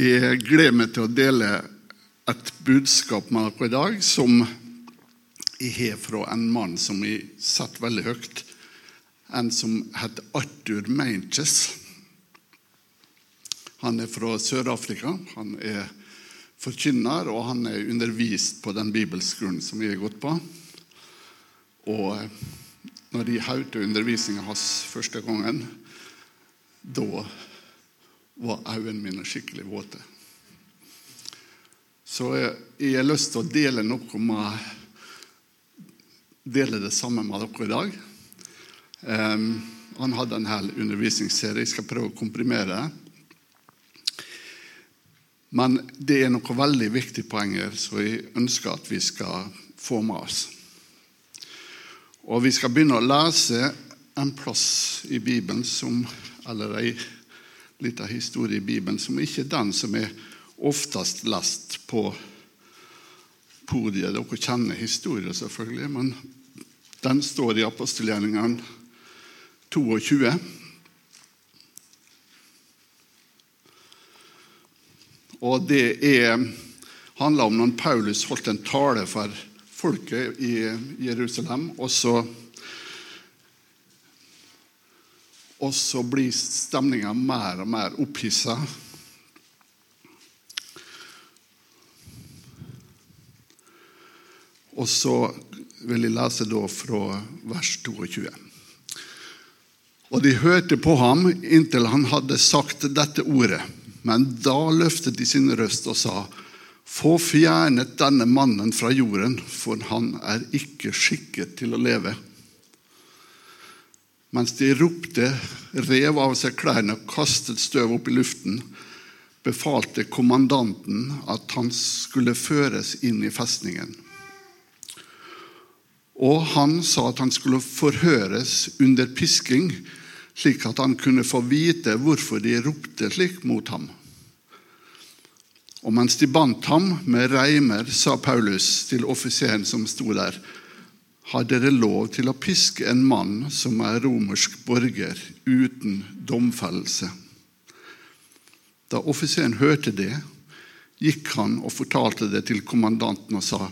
Jeg gleder meg til å dele et budskap med dere i dag som jeg har fra en mann som jeg setter veldig høyt. En som heter Arthur Manches. Han er fra Sør-Afrika. Han er forkynner, og han er undervist på den bibelskolen som jeg har gått på. Og når jeg hørte undervisninga hans første gangen, da var øynene mine skikkelig våte. Så jeg har lyst til å dele noe med Dele det samme med dere i dag. Um, han hadde en hel undervisningsserie. Jeg skal prøve å komprimere det. Men det er noen veldig viktige poenger som jeg ønsker at vi skal få med oss. Og Vi skal begynne å lese en plass i Bibelen som, eller ei liten historie i Bibelen som ikke er den som er oftest lest på podiet. Dere kjenner historien, selvfølgelig, men den står i apostelgjerningene 22. Og det er, handler om når Paulus holdt en tale for folket i Jerusalem. og så Og så blir stemninga mer og mer opphissa. Og så vil jeg lese da fra vers 22. Og de hørte på ham inntil han hadde sagt dette ordet. Men da løftet de sin røst og sa:" Få fjernet denne mannen fra jorden, for han er ikke skikket til å leve. Mens de ropte, rev av seg klærne og kastet støv opp i luften, befalte kommandanten at han skulle føres inn i festningen. Og han sa at han skulle forhøres under pisking, slik at han kunne få vite hvorfor de ropte slik mot ham. Og mens de bandt ham med reimer, sa Paulus til offiseren som sto der, har dere lov til å piske en mann som er romersk borger, uten domfellelse. Da offiseren hørte det, gikk han og fortalte det til kommandanten og sa:"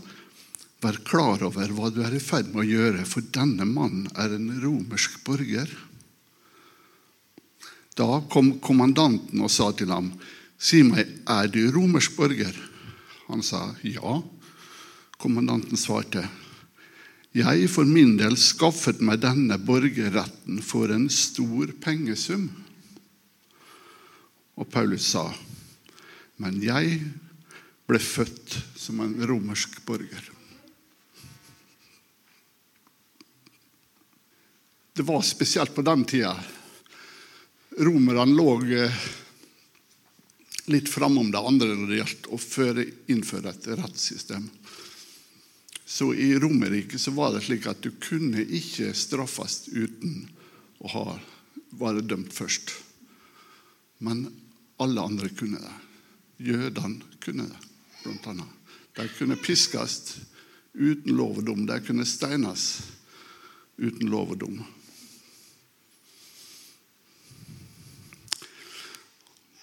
Vær klar over hva du er i ferd med å gjøre, for denne mannen er en romersk borger. Da kom kommandanten og sa til ham, Si meg, er du romersk borger? Han sa ja. Kommandanten svarte, Jeg for min del skaffet meg denne borgerretten for en stor pengesum. Og Paulus sa, Men jeg ble født som en romersk borger. Det var spesielt på den tida. Romerne lå eh, litt framom det andre når det gjaldt å innføre et rettssystem. Så i Romerike så var det slik at du kunne ikke straffes uten å ha, være dømt først. Men alle andre kunne det. Jødene kunne det, blant annet. De kunne piskes uten lov og dom. De kunne steines uten lov og dom.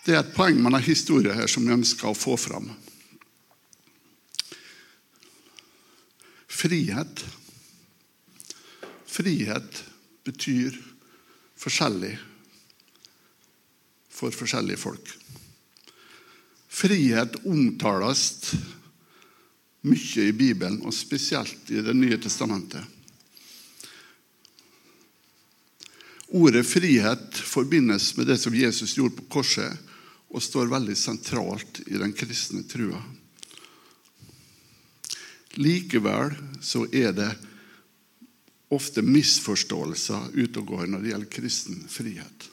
Det er et poeng med har historie her som vi ønsker å få fram. Frihet. Frihet betyr forskjellig for forskjellige folk. Frihet omtales mye i Bibelen, og spesielt i Det nye testamentet. Ordet frihet forbindes med det som Jesus gjorde på korset, og står veldig sentralt i den kristne trua. Likevel så er det ofte misforståelser ute og går når det gjelder kristen frihet.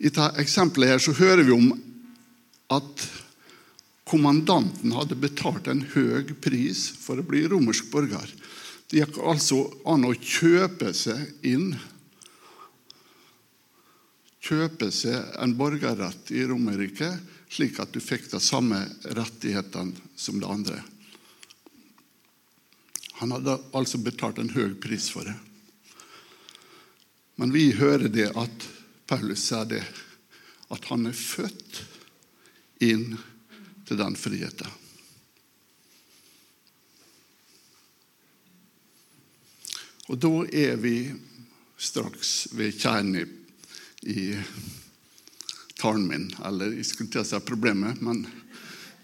I dette eksempelet her så hører vi om at kommandanten hadde betalt en høy pris for å bli romersk borger. Det gikk altså an å kjøpe seg inn kjøpe seg en borgerrett i Romerriket, slik at du fikk de samme rettighetene som det andre. Han hadde altså betalt en høy pris for det. Men vi hører det at Paulus sier det, at han er født inn til den friheten. Og da er vi straks ved kjernen i talen min. Eller jeg skulle til å si problemet, men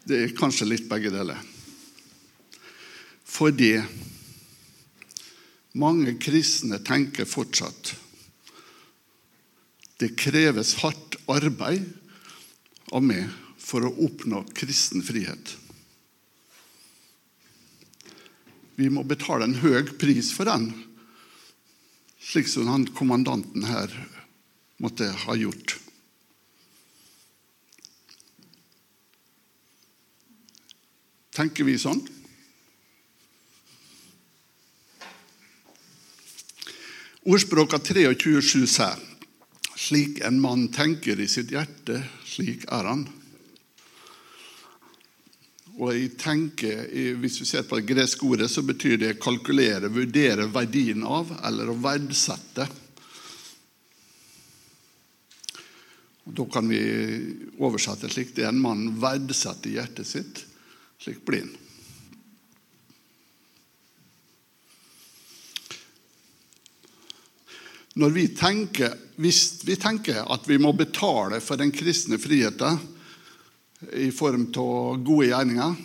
det er kanskje litt begge deler. Fordi mange kristne tenker fortsatt det kreves hardt arbeid av meg for å oppnå kristen frihet. Vi må betale en høy pris for den, slik som han kommandanten her måtte ha gjort. Tenker vi sånn? Ordspråka 23,7 sier slik en mann tenker i sitt hjerte, slik er han. Og jeg tenker, Hvis vi ser på det greske ordet, så betyr det kalkulere, vurdere verdien av, eller å verdsette. Og Da kan vi oversette slik det er en mann verdsetter hjertet sitt. Slik blir han. Når vi tenker, hvis vi tenker at vi må betale for den kristne friheten i form av gode gjerninger,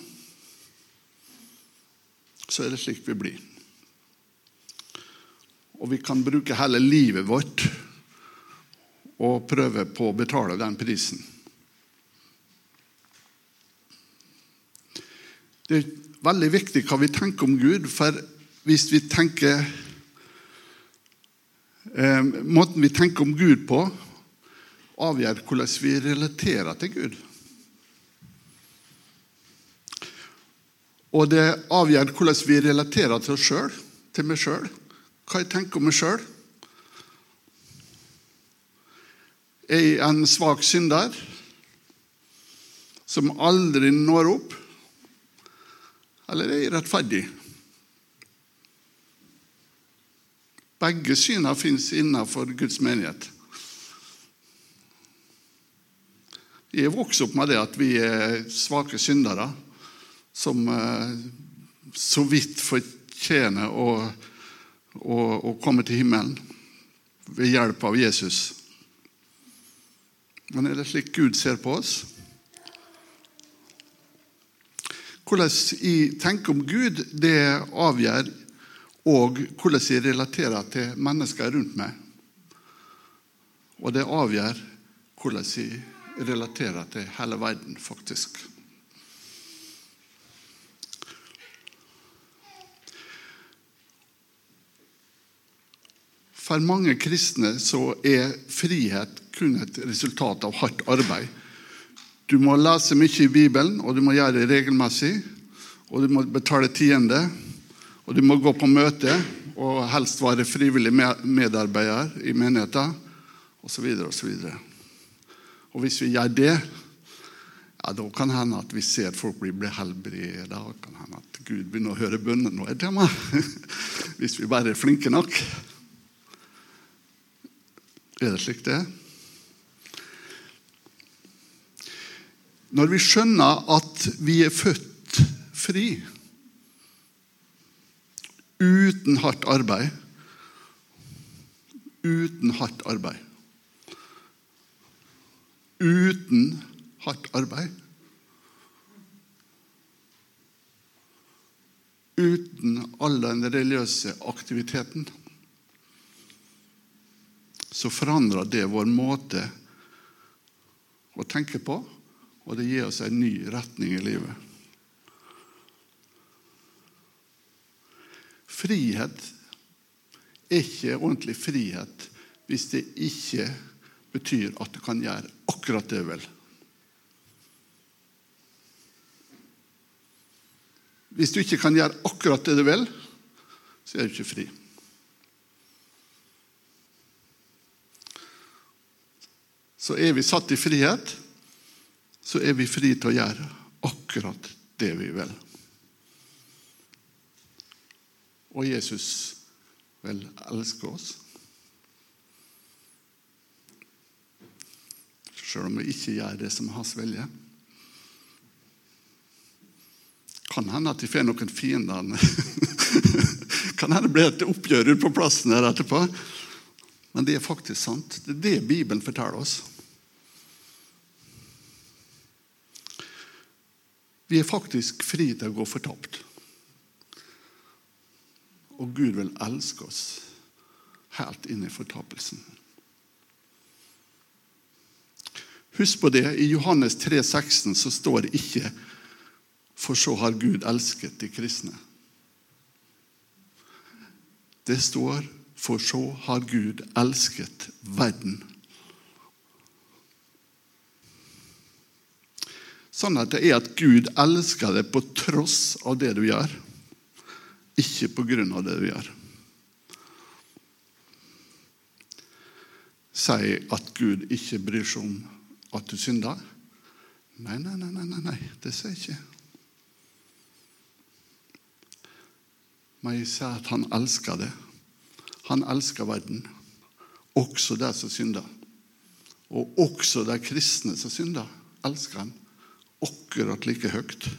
så er det slik vi blir. Og vi kan bruke hele livet vårt og prøve på å betale den prisen. Det er veldig viktig hva vi tenker om Gud, for hvis vi tenker Eh, måten vi tenker om Gud på, avgjør hvordan vi relaterer til Gud. Og det avgjør hvordan vi relaterer til oss sjøl, til meg sjøl. Hva jeg tenker om meg sjøl. Er jeg en svak synder som aldri når opp? Eller er jeg rettferdig? Begge syner fins innenfor Guds menighet. Jeg er vokst opp med det at vi er svake syndere som eh, så vidt fortjener å, å, å komme til himmelen ved hjelp av Jesus. Men er det slik Gud ser på oss? Hvordan jeg tenker om Gud, det avgjør og hvordan jeg relaterer til mennesker rundt meg. Og det avgjør hvordan jeg relaterer til hele verden, faktisk. For mange kristne så er frihet kun et resultat av hardt arbeid. Du må lese mye i Bibelen, og du må gjøre det regelmessig. Og du må betale tiende. Og du må gå på møte og helst være frivillig medarbeider i menigheten osv. osv. Og hvis vi gjør det, ja, da kan det hende at vi ser folk bli, bli helbredet. Da kan hende at Gud begynner å høre bønnene våre. Hvis vi bare er flinke nok. Er det slik det er? Når vi skjønner at vi er født fri uten hardt arbeid. Uten hardt arbeid. Uten hardt arbeid. Uten all den religiøse aktiviteten. Så forandrer det vår måte å tenke på, og det gir oss en ny retning i livet. Frihet er ikke ordentlig frihet hvis det ikke betyr at du kan gjøre akkurat det du vil. Hvis du ikke kan gjøre akkurat det du vil, så er du ikke fri. Så er vi satt i frihet, så er vi fri til å gjøre akkurat det vi vil. Og Jesus vil elske oss. sjøl om vi ikke gjør det som er hans vilje. Kan hende at vi får noen fiender. kan hende det blir et oppgjør ute på plassen her etterpå. Men det er faktisk sant. Det er det Bibelen forteller oss. Vi er faktisk fri til å gå fortapt. Og Gud vil elske oss helt inn i fortapelsen. Husk på det, i Johannes 3, 16 så står det ikke 'For så har Gud elsket de kristne'. Det står 'For så har Gud elsket verden'. Sannheten er at Gud elsker deg på tross av det du gjør, ikke på grunn av det du gjør. Si at Gud ikke bryr seg om at du synder? Nei, nei, nei, nei, nei, det sier jeg ikke. Men jeg sier at han elsker det. Han elsker verden, også de som synder. Og også de kristne som synder, elsker han akkurat like høyt.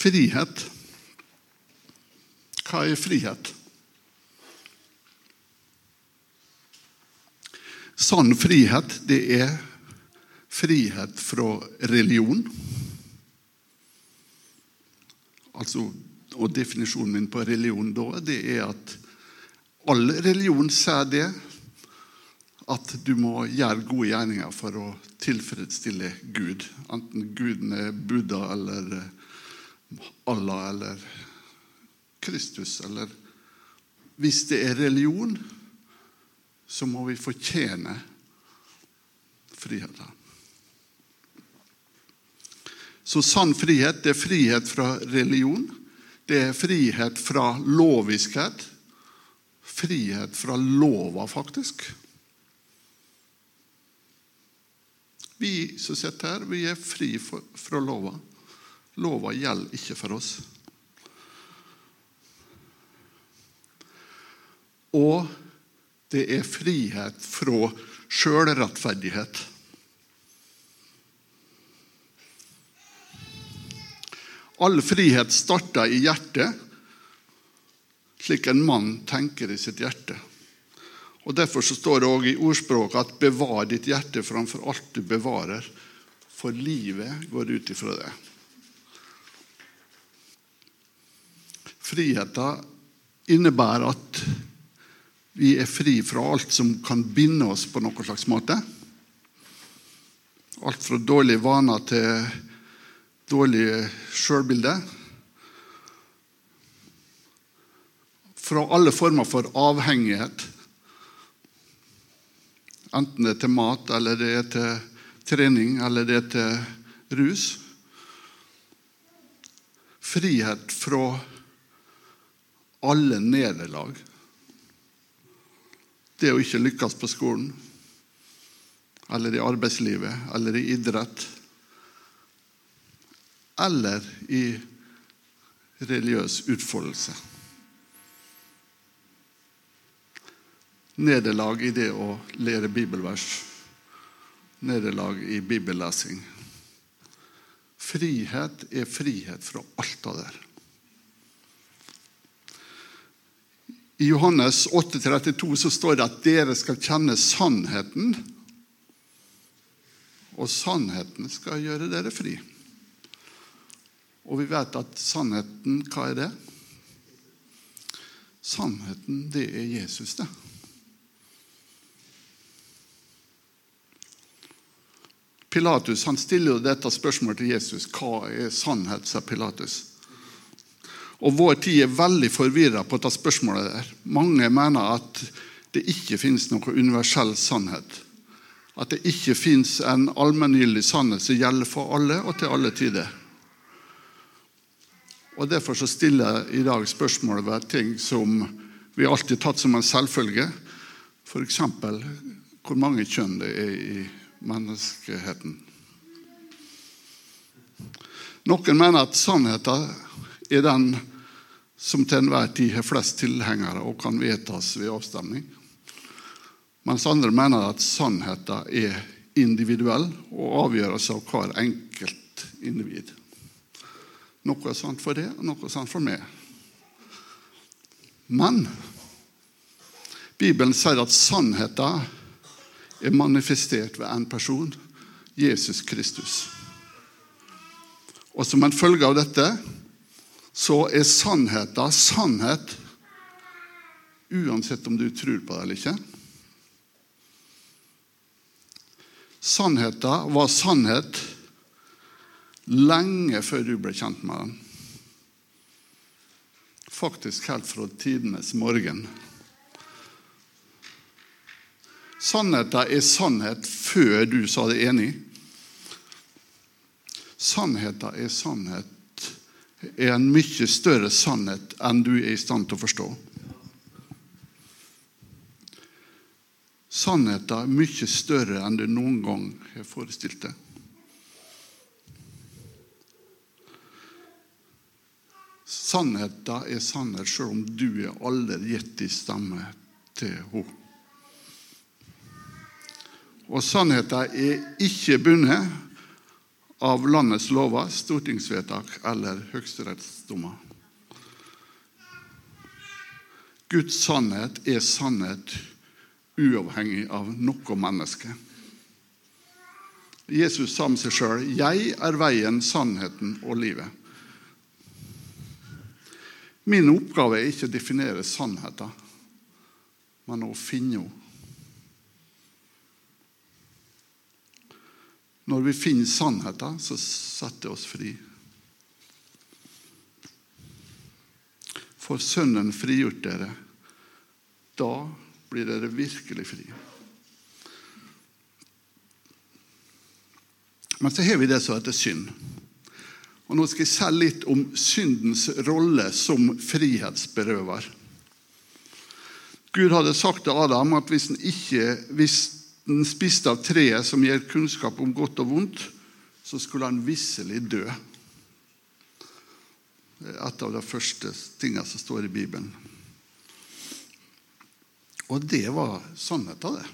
Frihet. Hva er frihet? Sann frihet, det er frihet fra religion. Altså, og Definisjonen min på religion da, det er at all religion sier det. At du må gjøre gode gjerninger for å tilfredsstille Gud. Enten Guden er Buddha eller Allah eller Kristus eller Hvis det er religion, så må vi fortjene friheten. Så sann frihet det er frihet fra religion. Det er frihet fra loviskhet. Frihet fra lova, faktisk. Vi som sitter her, vi er fri fra lova. Lova gjelder ikke for oss. Og det er frihet fra sjølrettferdighet. All frihet starter i hjertet, slik en mann tenker i sitt hjerte. Og Derfor så står det også i ordspråket at 'bevar ditt hjerte framfor alt du bevarer', for livet går ut ifra det. Friheten innebærer at vi er fri fra alt som kan binde oss på noen slags måte. Alt fra dårlige vaner til dårlig sjølbilde. Fra alle former for avhengighet. Enten det er til mat, eller det er til trening, eller det er til rus. Frihet fra alle nederlag det å ikke lykkes på skolen, eller i arbeidslivet, eller i idrett, eller i religiøs utfoldelse. Nederlag i det å lære bibelvers. Nederlag i bibellesing. Frihet er frihet fra alt av det. I Johannes 8,32 så står det at dere skal kjenne sannheten. Og sannheten skal gjøre dere fri. Og vi vet at sannheten, hva er det? Sannheten, det er Jesus, det. Pilatus han stiller jo dette spørsmålet til Jesus. Hva er sannhet, sa Pilatus. Og vår tid er veldig forvirra på dette spørsmålet. der. Mange mener at det ikke finnes noen universell sannhet. At det ikke finnes en allmenngyldig sannhet som gjelder for alle og til alle tider. Og Derfor så stiller jeg i dag spørsmålet ved ting som vi alltid har tatt som en selvfølge. F.eks. hvor mange kjønn det er i menneskeheten. Noen mener at sannheten er den som til enhver tid har flest tilhengere og kan vedtas ved avstemning. Mens andre mener at sannheten er individuell og avgjøres av hver enkelt individ. Noe er sant for det, og noe er sant for meg. Men Bibelen sier at sannheten er manifestert ved en person, Jesus Kristus. Og som en følge av dette så er sannheten sannhet uansett om du tror på det eller ikke. Sannheten var sannhet lenge før du ble kjent med den. Faktisk helt fra tidenes morgen. Sannheten er sannhet før du sa det enig. Sannheten er sannhet er en mye større sannhet enn du er i stand til å forstå. Sannheten er mye større enn du noen gang har forestilt deg. Sannheten er sannhet selv om du er aldri gitt i stemme til henne. Og sannheten er ikke bundet av landets lover, stortingsvedtak eller høyesterettsdommer. Guds sannhet er sannhet uavhengig av noe menneske. Jesus sa om seg sjøl 'Jeg er veien, sannheten og livet'. Min oppgave er ikke å definere sannheten, men å finne henne. Når vi finner sannheten, så setter det oss fri. For Sønnen frigjort dere. Da blir dere virkelig fri. Men så har vi det som heter synd. Og Nå skal jeg si litt om syndens rolle som frihetsberøver. Gud hadde sagt til Adam at hvis han, ikke, hvis han spiste av treet som gir kunnskap om godt og vondt, så skulle han visselig dø. Det er et av de første tingene som står i Bibelen. Og det var sannheten, det.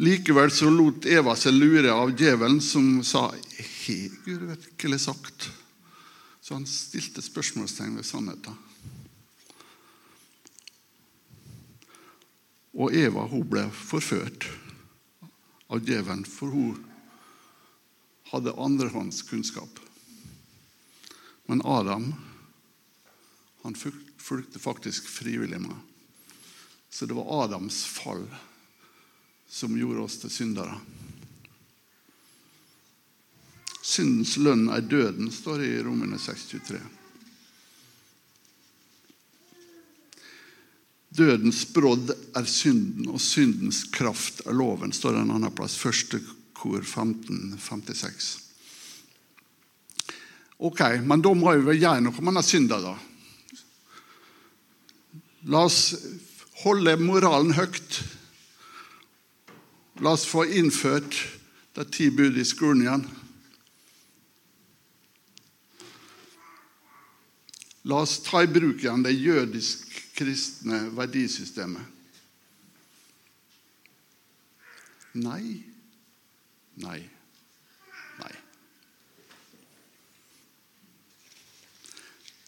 Likevel så lot Eva seg lure av djevelen, som sa Har Gud virkelig sagt? Så han stilte spørsmålstegn ved sannheten. Og Eva hun ble forført av djevelen, for hun hadde andrehåndskunnskap. Men Adam han fulgte faktisk frivillig med. Så det var Adams fall som gjorde oss til syndere. Syndens lønn er døden, står det i Romerne 6,23. Dødens brodd er synden, og syndens kraft er loven, står det en annen plass. Første kor 15, 56. Ok, men da må vi vel gjøre noe med denne synda, da. La oss holde moralen høyt. La oss få innført de ti bud i skolen igjen. La oss ta i bruk igjen det jødisk-kristne verdisystemet. Nei, nei, nei.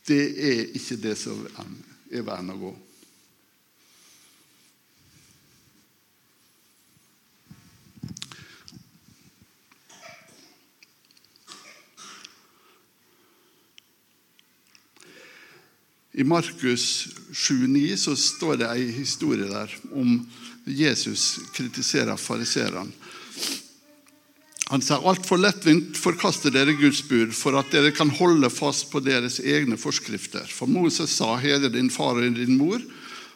Det er ikke det som er veien å gå. I Markus 7,9 så står det ei historie der om Jesus kritiserer fariserene. Han sier altfor lettvint forkaster dere Guds bud for at dere kan holde fast på deres egne forskrifter. For Moses sa, heder din far og din mor,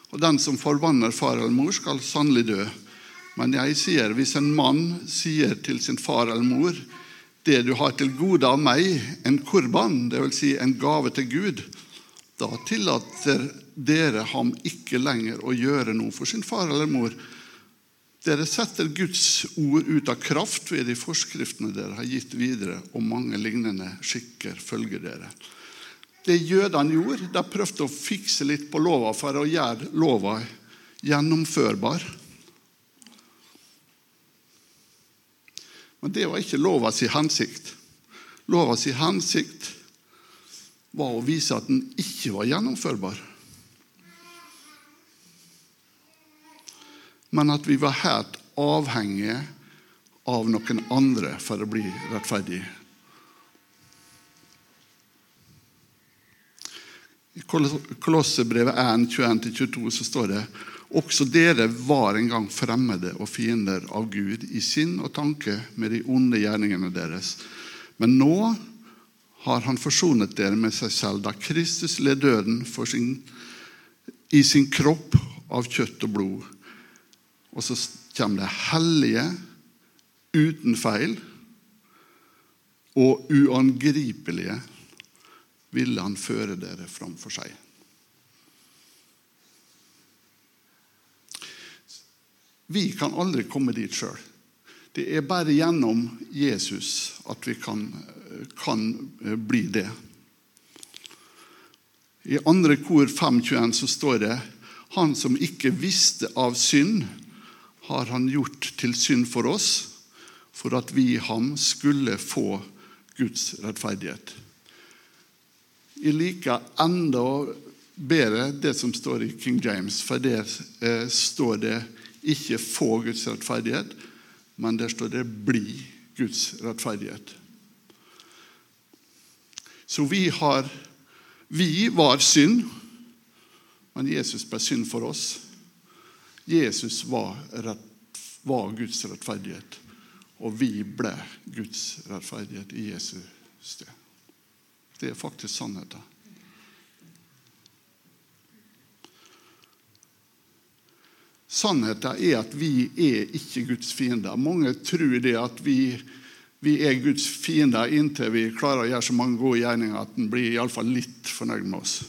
og den som forbanner far eller mor, skal sannelig dø. Men jeg sier, hvis en mann sier til sin far eller mor, det du har til gode av meg, en kurban, dvs. Si en gave til Gud, da tillater dere ham ikke lenger å gjøre noe for sin far eller mor. Dere setter Guds ord ut av kraft ved de forskriftene dere har gitt videre, og mange lignende skikker følger dere. Det jødene gjorde, de prøvde å fikse litt på lova for å gjøre lova gjennomførbar. Men det var ikke lova si hensikt. Lova si hensikt var å vise at den ikke var gjennomførbar. Men at vi var helt avhengige av noen andre for å bli rettferdige. I Kolossebrevet 1, 21-22 så står det også dere var en gang fremmede og fiender av Gud i sinn og tanke med de onde gjerningene deres. Men nå har Han forsonet dere med seg selv da Kristus led døden sin, i sin kropp av kjøtt og blod. Og så kommer det hellige, uten feil og uangripelige ville han føre dere framfor seg. Vi kan aldri komme dit sjøl. Det er bare gjennom Jesus at vi kan, kan eh, bli det. I andre kor 5.21 så står det Han som ikke visste av synd, har han gjort til synd for oss, for at vi i ham skulle få Guds rettferdighet. Jeg liker enda bedre det som står i King James, for der eh, står det ikke 'få Guds rettferdighet', men der står det 'bli Guds rettferdighet'. Så vi har Vi var synd, men Jesus ble synd for oss. Jesus var, rett, var Guds rettferdighet, og vi ble Guds rettferdighet i Jesus sted. Det er faktisk sannheten. Sannheten er at vi er ikke Guds fiender. Mange tror det at vi, vi er Guds fiender inntil vi klarer å gjøre så mange gode gjerninger at en blir iallfall litt fornøyd med oss.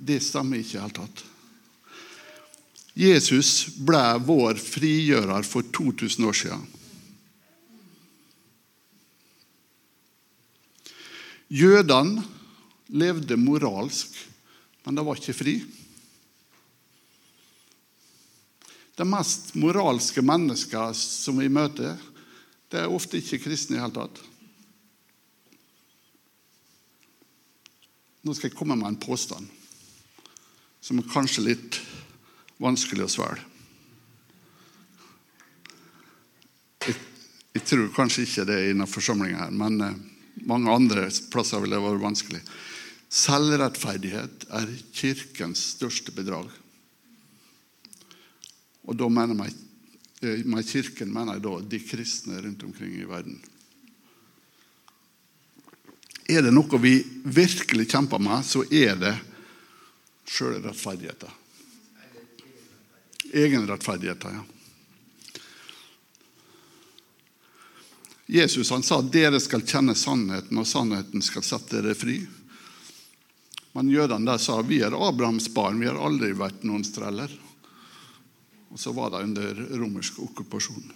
Det stemmer ikke i det hele tatt. Jesus ble vår frigjører for 2000 år siden. Jødene levde moralsk, men de var ikke fri. De mest moralske mennesker som vi møter, det er ofte ikke kristne i hele tatt. Nå skal jeg komme med en påstand som er kanskje litt vanskelig å svelge. Jeg, jeg, tror kanskje ikke det er innenfor forsamlinga her, men eh, mange andre plasser vil det være vanskelig. Selvrettferdighet er Kirkens største bedrag. Og da mener jeg, eh, med Kirken mener jeg da de kristne rundt omkring i verden. Er det noe vi virkelig kjemper med, så er det sjølrettferdigheten. Egenrettferdigheten, ja. Jesus han sa at dere skal kjenne sannheten, og sannheten skal sette dere fri. Men jødene der sa vi er Abrahams barn, vi har aldri vært noen streller. Og så var det under romersk okkupasjon.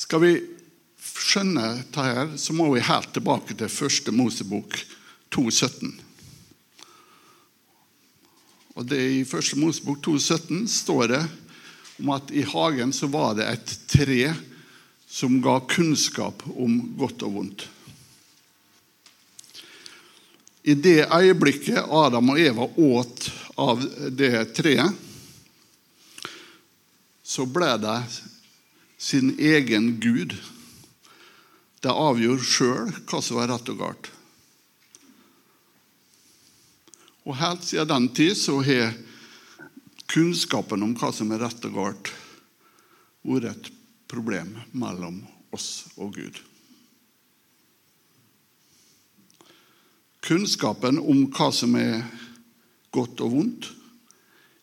Skal vi skjønne dette, her, så må vi helt tilbake til første Mosebok 2,17. Og det I første Mosebok 2,17 står det om at i hagen så var det et tre som ga kunnskap om godt og vondt. I det øyeblikket Adam og Eva åt av det treet, så ble det sin egen gud. De avgjorde sjøl hva som var rett og galt. Og Helt siden den tid så har kunnskapen om hva som er rett og galt, vært et problem mellom oss og Gud. Kunnskapen om hva som er godt og vondt,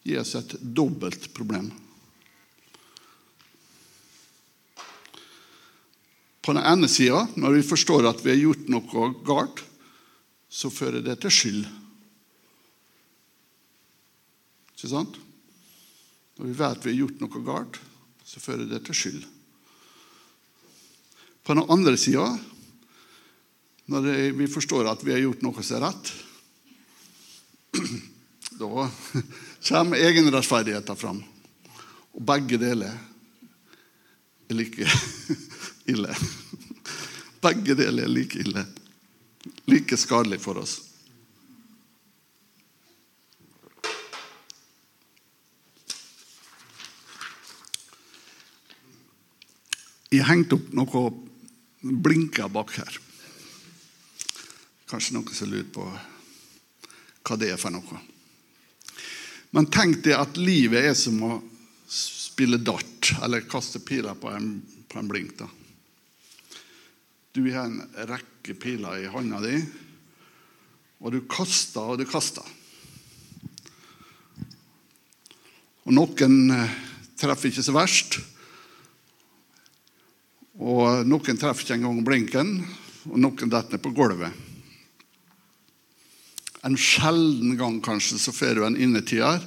gir oss et dobbelt problem. På den ene sida, når vi forstår at vi har gjort noe galt, så fører det til skyld. Ikke sant? Når vi vet vi har gjort noe galt, så fører det til skyld. På den andre sida, når vi forstår at vi har gjort noe som er rett, da kommer egenrettferdigheten fram. Og begge deler er like ille. Begge deler er like ille. Like skadelig for oss. Jeg hengte opp noe blinker bak her. Kanskje noen som lurer på hva det er for noe. Men tenk deg at livet er som å spille dart eller kaste piler på en, på en blink. da. Du har en rekke piler i hånda di, og du kaster og du kaster. Og noen eh, treffer ikke så verst. Og noen treffer ikke engang blinken, og noen detter ned på gulvet. En sjelden gang kanskje så får du en innetier,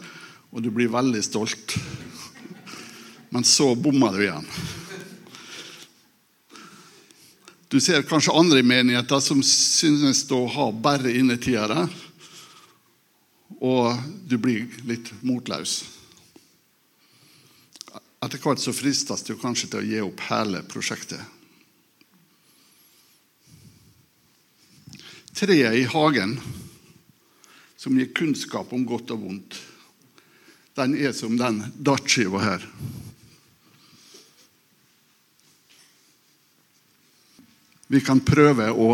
og du blir veldig stolt. Men så bommer du igjen. Du ser kanskje andre menigheter som synes å ha bare innetiere, og du blir litt motløs. Etter hvert så fristes du kanskje til å gi opp hele prosjektet. Treet i hagen, som gir kunnskap om godt og vondt, den er som den dartskiva her. Vi kan prøve å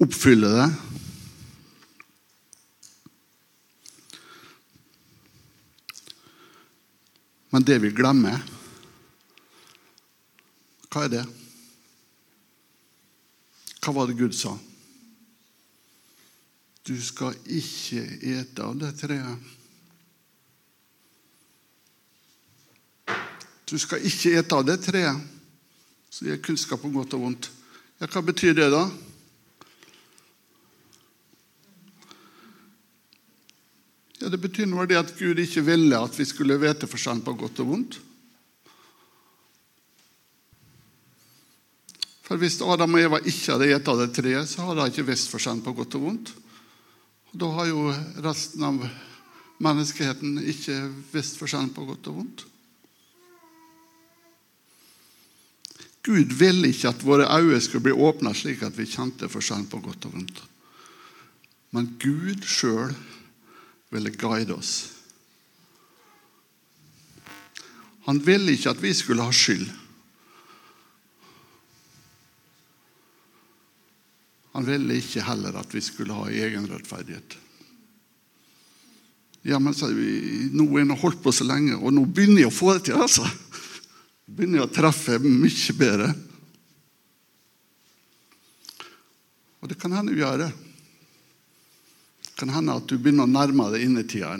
oppfylle det. Men det vi glemmer, hva er det? Hva var det Gud sa? Du skal ikke ete av det treet. Du skal ikke ete av det treet som gir kunnskap om godt og vondt. Ja, hva betyr det, da? Ja, Det betyr noe det at Gud ikke ville at vi skulle vite forskjellen på godt og vondt. For Hvis Adam og Eva ikke hadde spist av det treet, så hadde de ikke visst forskjellen på godt og vondt. Da har jo resten av menneskeheten ikke visst forskjellen på godt og vondt. Gud ville ikke at våre øyne skulle bli åpna slik at vi kjente forskjellen på godt og vondt. Men Gud sjøl ville guide oss. Han ville ikke at vi skulle ha skyld. Han ville ikke heller at vi skulle ha egen rettferdighet. Ja, men så, vi, Nå har jeg holdt på så lenge, og nå begynner jeg å få det til. altså. Begynner jeg å treffe mye bedre. Og det kan hende vi gjør det. Det kan hende at du begynner å nærme deg innetida,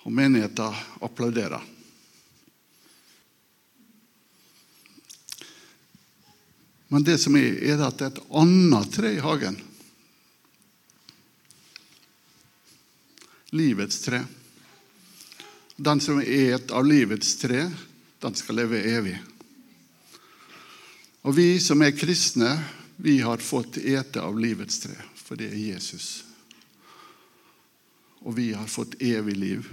og menigheten applauderer. Men det som er, er at det er et annet tre i hagen. Livets tre. Den som er et av livets tre, den skal leve evig. Og vi som er kristne, vi har fått ete av livets tre, for det er Jesus. Og vi har fått evig liv.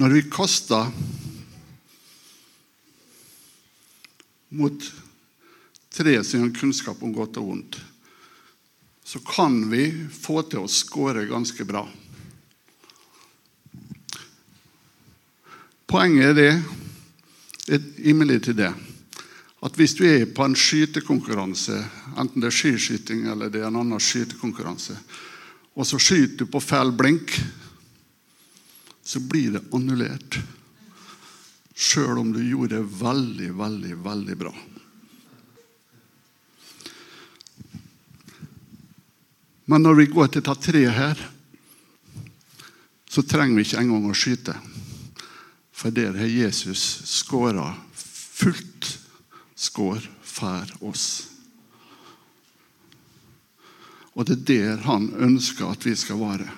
Når vi kaster mot treet sin kunnskap om godt og vondt, så kan vi få til å skåre ganske bra. Poenget er det, er imidlertid det, at hvis du er på en skytekonkurranse, enten det er skiskyting eller det er en annen skytekonkurranse, og så skyter du på feil blink, så blir det annullert. Sjøl om du gjorde det veldig, veldig, veldig bra. Men når vi går til dette treet her, så trenger vi ikke engang å skyte. For der har Jesus skåra fullt skår for oss. Og det er der han ønsker at vi skal være.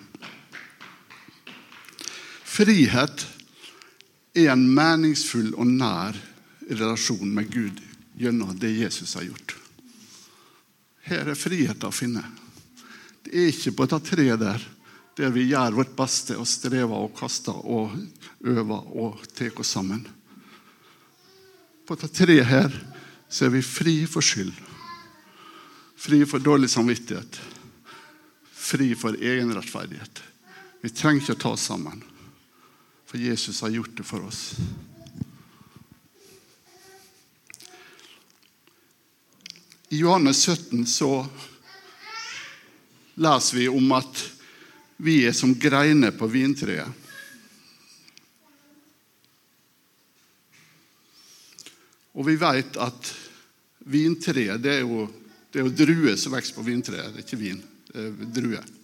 Frihet, er en meningsfull og nær relasjon med Gud gjennom det Jesus har gjort. Her er friheten å finne. Det er ikke på dette treet der der vi gjør vårt beste og strever og kaster og øver og tar oss sammen. På dette treet her så er vi fri for skyld. Fri for dårlig samvittighet. Fri for egenrettferdighet. Vi trenger ikke å ta oss sammen, for Jesus har gjort det for oss. I Johannes 17 så leser vi om at vi er som greiner på vintreet. Og vi vet at vintreet det er jo, det jo druer som vokser på vintreet. Ikke vin, det er druer.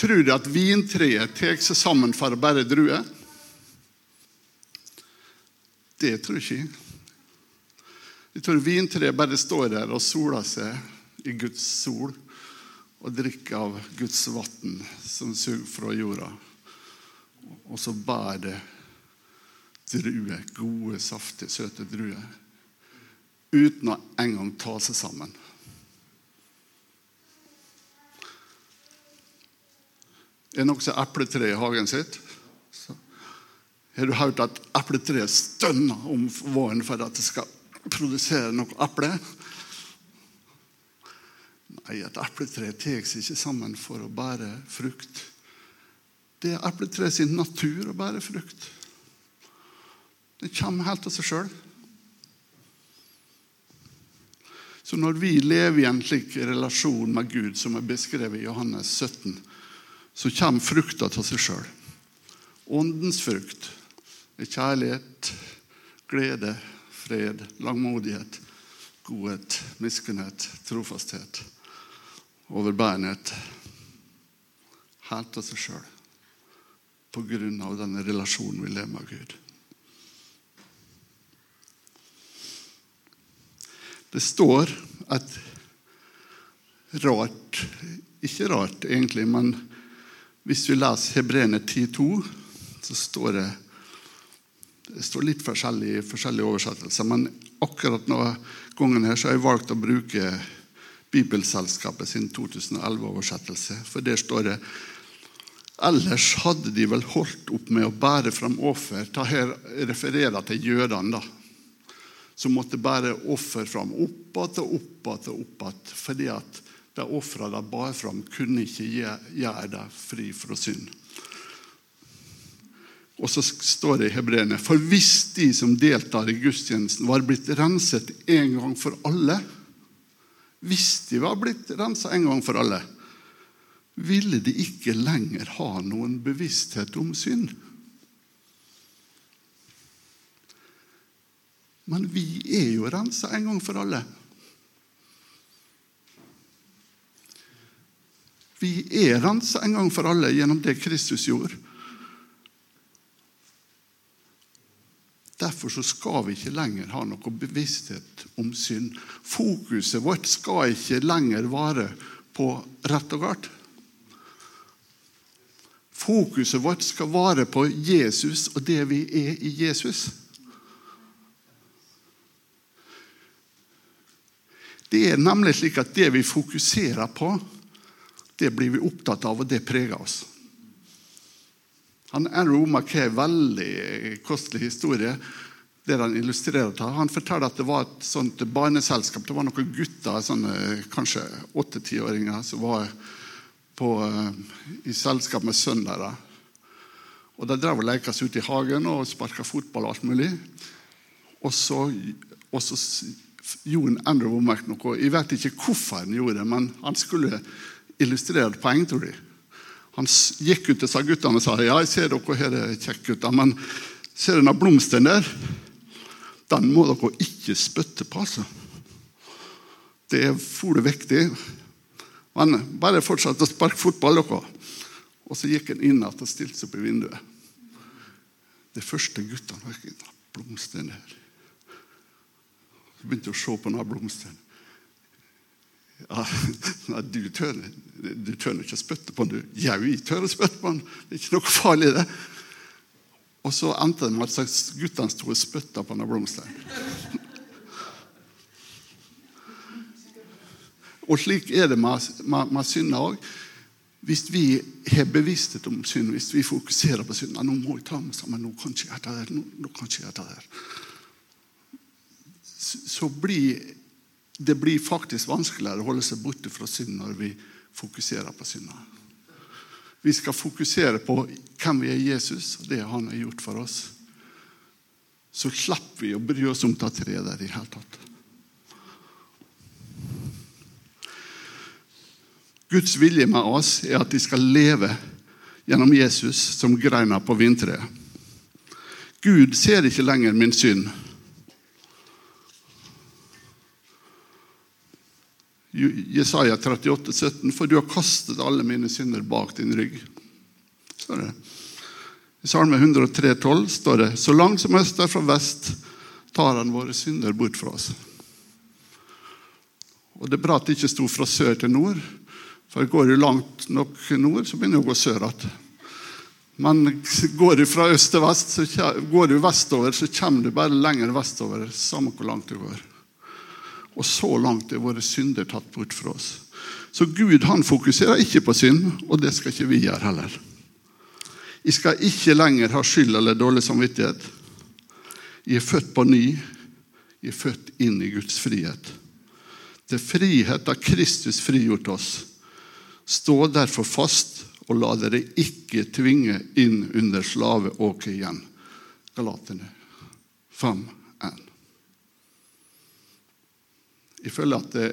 Tror du at vintreet tar seg sammen for å bære druer? Det tror jeg ikke. Jeg tror vintreet bare står der og soler seg i Guds sol og drikker av Guds vann som suger fra jorda. Og så bærer det druer, gode, saftige, søte druer, uten å engang ta seg sammen. Er det noen som har epletre i hagen sitt? Så. Har du hørt at epletreet stønner om våren for at det skal produsere noe eple. Nei, et epletre tar seg ikke sammen for å bære frukt. Det er epletreet sin natur å bære frukt. Det kommer helt av seg sjøl. Så når vi lever i en slik relasjon med Gud som er beskrevet i Johannes 17, så kommer frukta av seg sjøl. Åndens frukt er kjærlighet, glede, fred, langmodighet, godhet, miskunnhet, trofasthet, overbærenhet. Helt av seg sjøl på grunn av denne relasjonen vi lever med Gud. Det står et rart Ikke rart, egentlig, men hvis vi leser Hebreerne 10,2, så står det det står litt forskjellig i forskjellige oversettelser, men akkurat denne gangen her så har jeg valgt å bruke Bibelselskapet sin 2011-oversettelse. For der står det Ellers hadde de vel holdt opp med å bære fram offer. Ta her refererer til jødene, da. Som måtte bære offer fram opp igjen og opp igjen og opp igjen. Fordi at de ofrene de bar fram, kunne ikke gjøre deg fri fra synd. Og så står det i hebreerne For hvis de som deltar i gudstjenesten, var blitt renset en gang for alle Hvis de var blitt renset en gang for alle, ville de ikke lenger ha noen bevissthet om synd. Men vi er jo rensa en gang for alle. Vi er rensa en gang for alle gjennom det Kristus gjorde. Derfor så skal vi ikke lenger ha noe bevissthet om synd. Fokuset vårt skal ikke lenger være på rett og galt. Fokuset vårt skal være på Jesus og det vi er i Jesus. Det er nemlig slik at det vi fokuserer på, det blir vi opptatt av, og det preger oss. Han Andrew Mackay, veldig kostelig historie der han illustrerer det. Han forteller at det var et sånt barneselskap. Det var noen gutter, sånne, kanskje åtte-tiåringer, som var på, eh, i selskap med sønnen deres. Og De drev og leka seg ute i hagen og sparka fotball og alt mulig. Og så, og så gjorde Andrew Womack noe. Jeg vet ikke hvorfor han gjorde det, men han skulle illustrere poeng, tror jeg. Han gikk ut til disse guttene og sa ja, jeg ser dere her er kjekke gutter, men ser dere blomsten der? Den må dere ikke spytte på. altså. Det er fole viktig. Men bare fortsett å sparke fotball. dere. Og så gikk han inn og stilte seg opp i vinduet. De første guttene var blomsten der. Så begynte jeg å se på denne blomsten. Ja, nei, du tør, du tør ikke å spytte på den, du. Jau, jeg tør å spytte på den. Det er ikke noe farlig, det. Og så endte det med at guttene sto og spytta på denne blomster. Og slik er det med, med, med synda òg. Hvis vi har bevissthet om synd, hvis vi fokuserer på synd Nå må jeg ta meg sammen, nå kan jeg ikke gjøre det. Nå, nå kan jeg ikke gjøre det. Så blir det blir faktisk vanskeligere å holde seg borte fra synd når vi fokuserer på synda. Vi skal fokusere på hvem vi er Jesus, og det han har gjort for oss. Så slipper vi å bry oss om det treet der i hele tatt. Guds vilje med oss er at de skal leve gjennom Jesus som greina på vintreet. Gud ser ikke lenger min synd. Jesaja 38, 17, For du har kastet alle mine synder bak din rygg. Står det. I Salme 103, 12 står det Så langt som øst er fra vest, tar han våre synder bort fra oss. Og Det er bra at det ikke sto fra sør til nord, for går du langt nok nord, så begynner du å gå sør igjen. Men går du fra øst til vest, så går du vestover, så kommer du bare lenger vestover, samme hvor langt du går. Og så langt er våre synder tatt bort fra oss. Så Gud han fokuserer ikke på synd, og det skal ikke vi gjøre heller. Jeg skal ikke lenger ha skyld eller dårlig samvittighet. Jeg er født på ny. Jeg er født inn i Guds frihet. Til frihet har Kristus frigjort oss. Stå derfor fast, og la dere ikke tvinge inn under slaveåket igjen. Galaterne 5, 1. Jeg føler at det,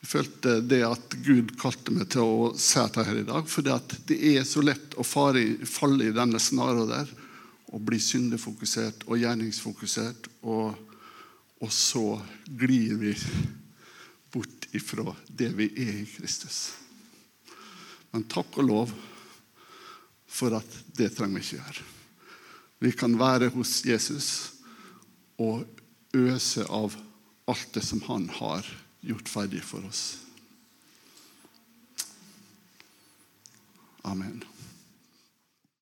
jeg følte det at Gud kalte meg til å si dette her i dag. For det er så lett å fare, falle i denne snara der og bli syndefokusert og gjerningsfokusert. Og, og så glir vi bort ifra det vi er i Kristus. Men takk og lov for at det trenger vi ikke gjøre. Vi kan være hos Jesus og øse av alt det som han har gjort ferdig for oss. Amen.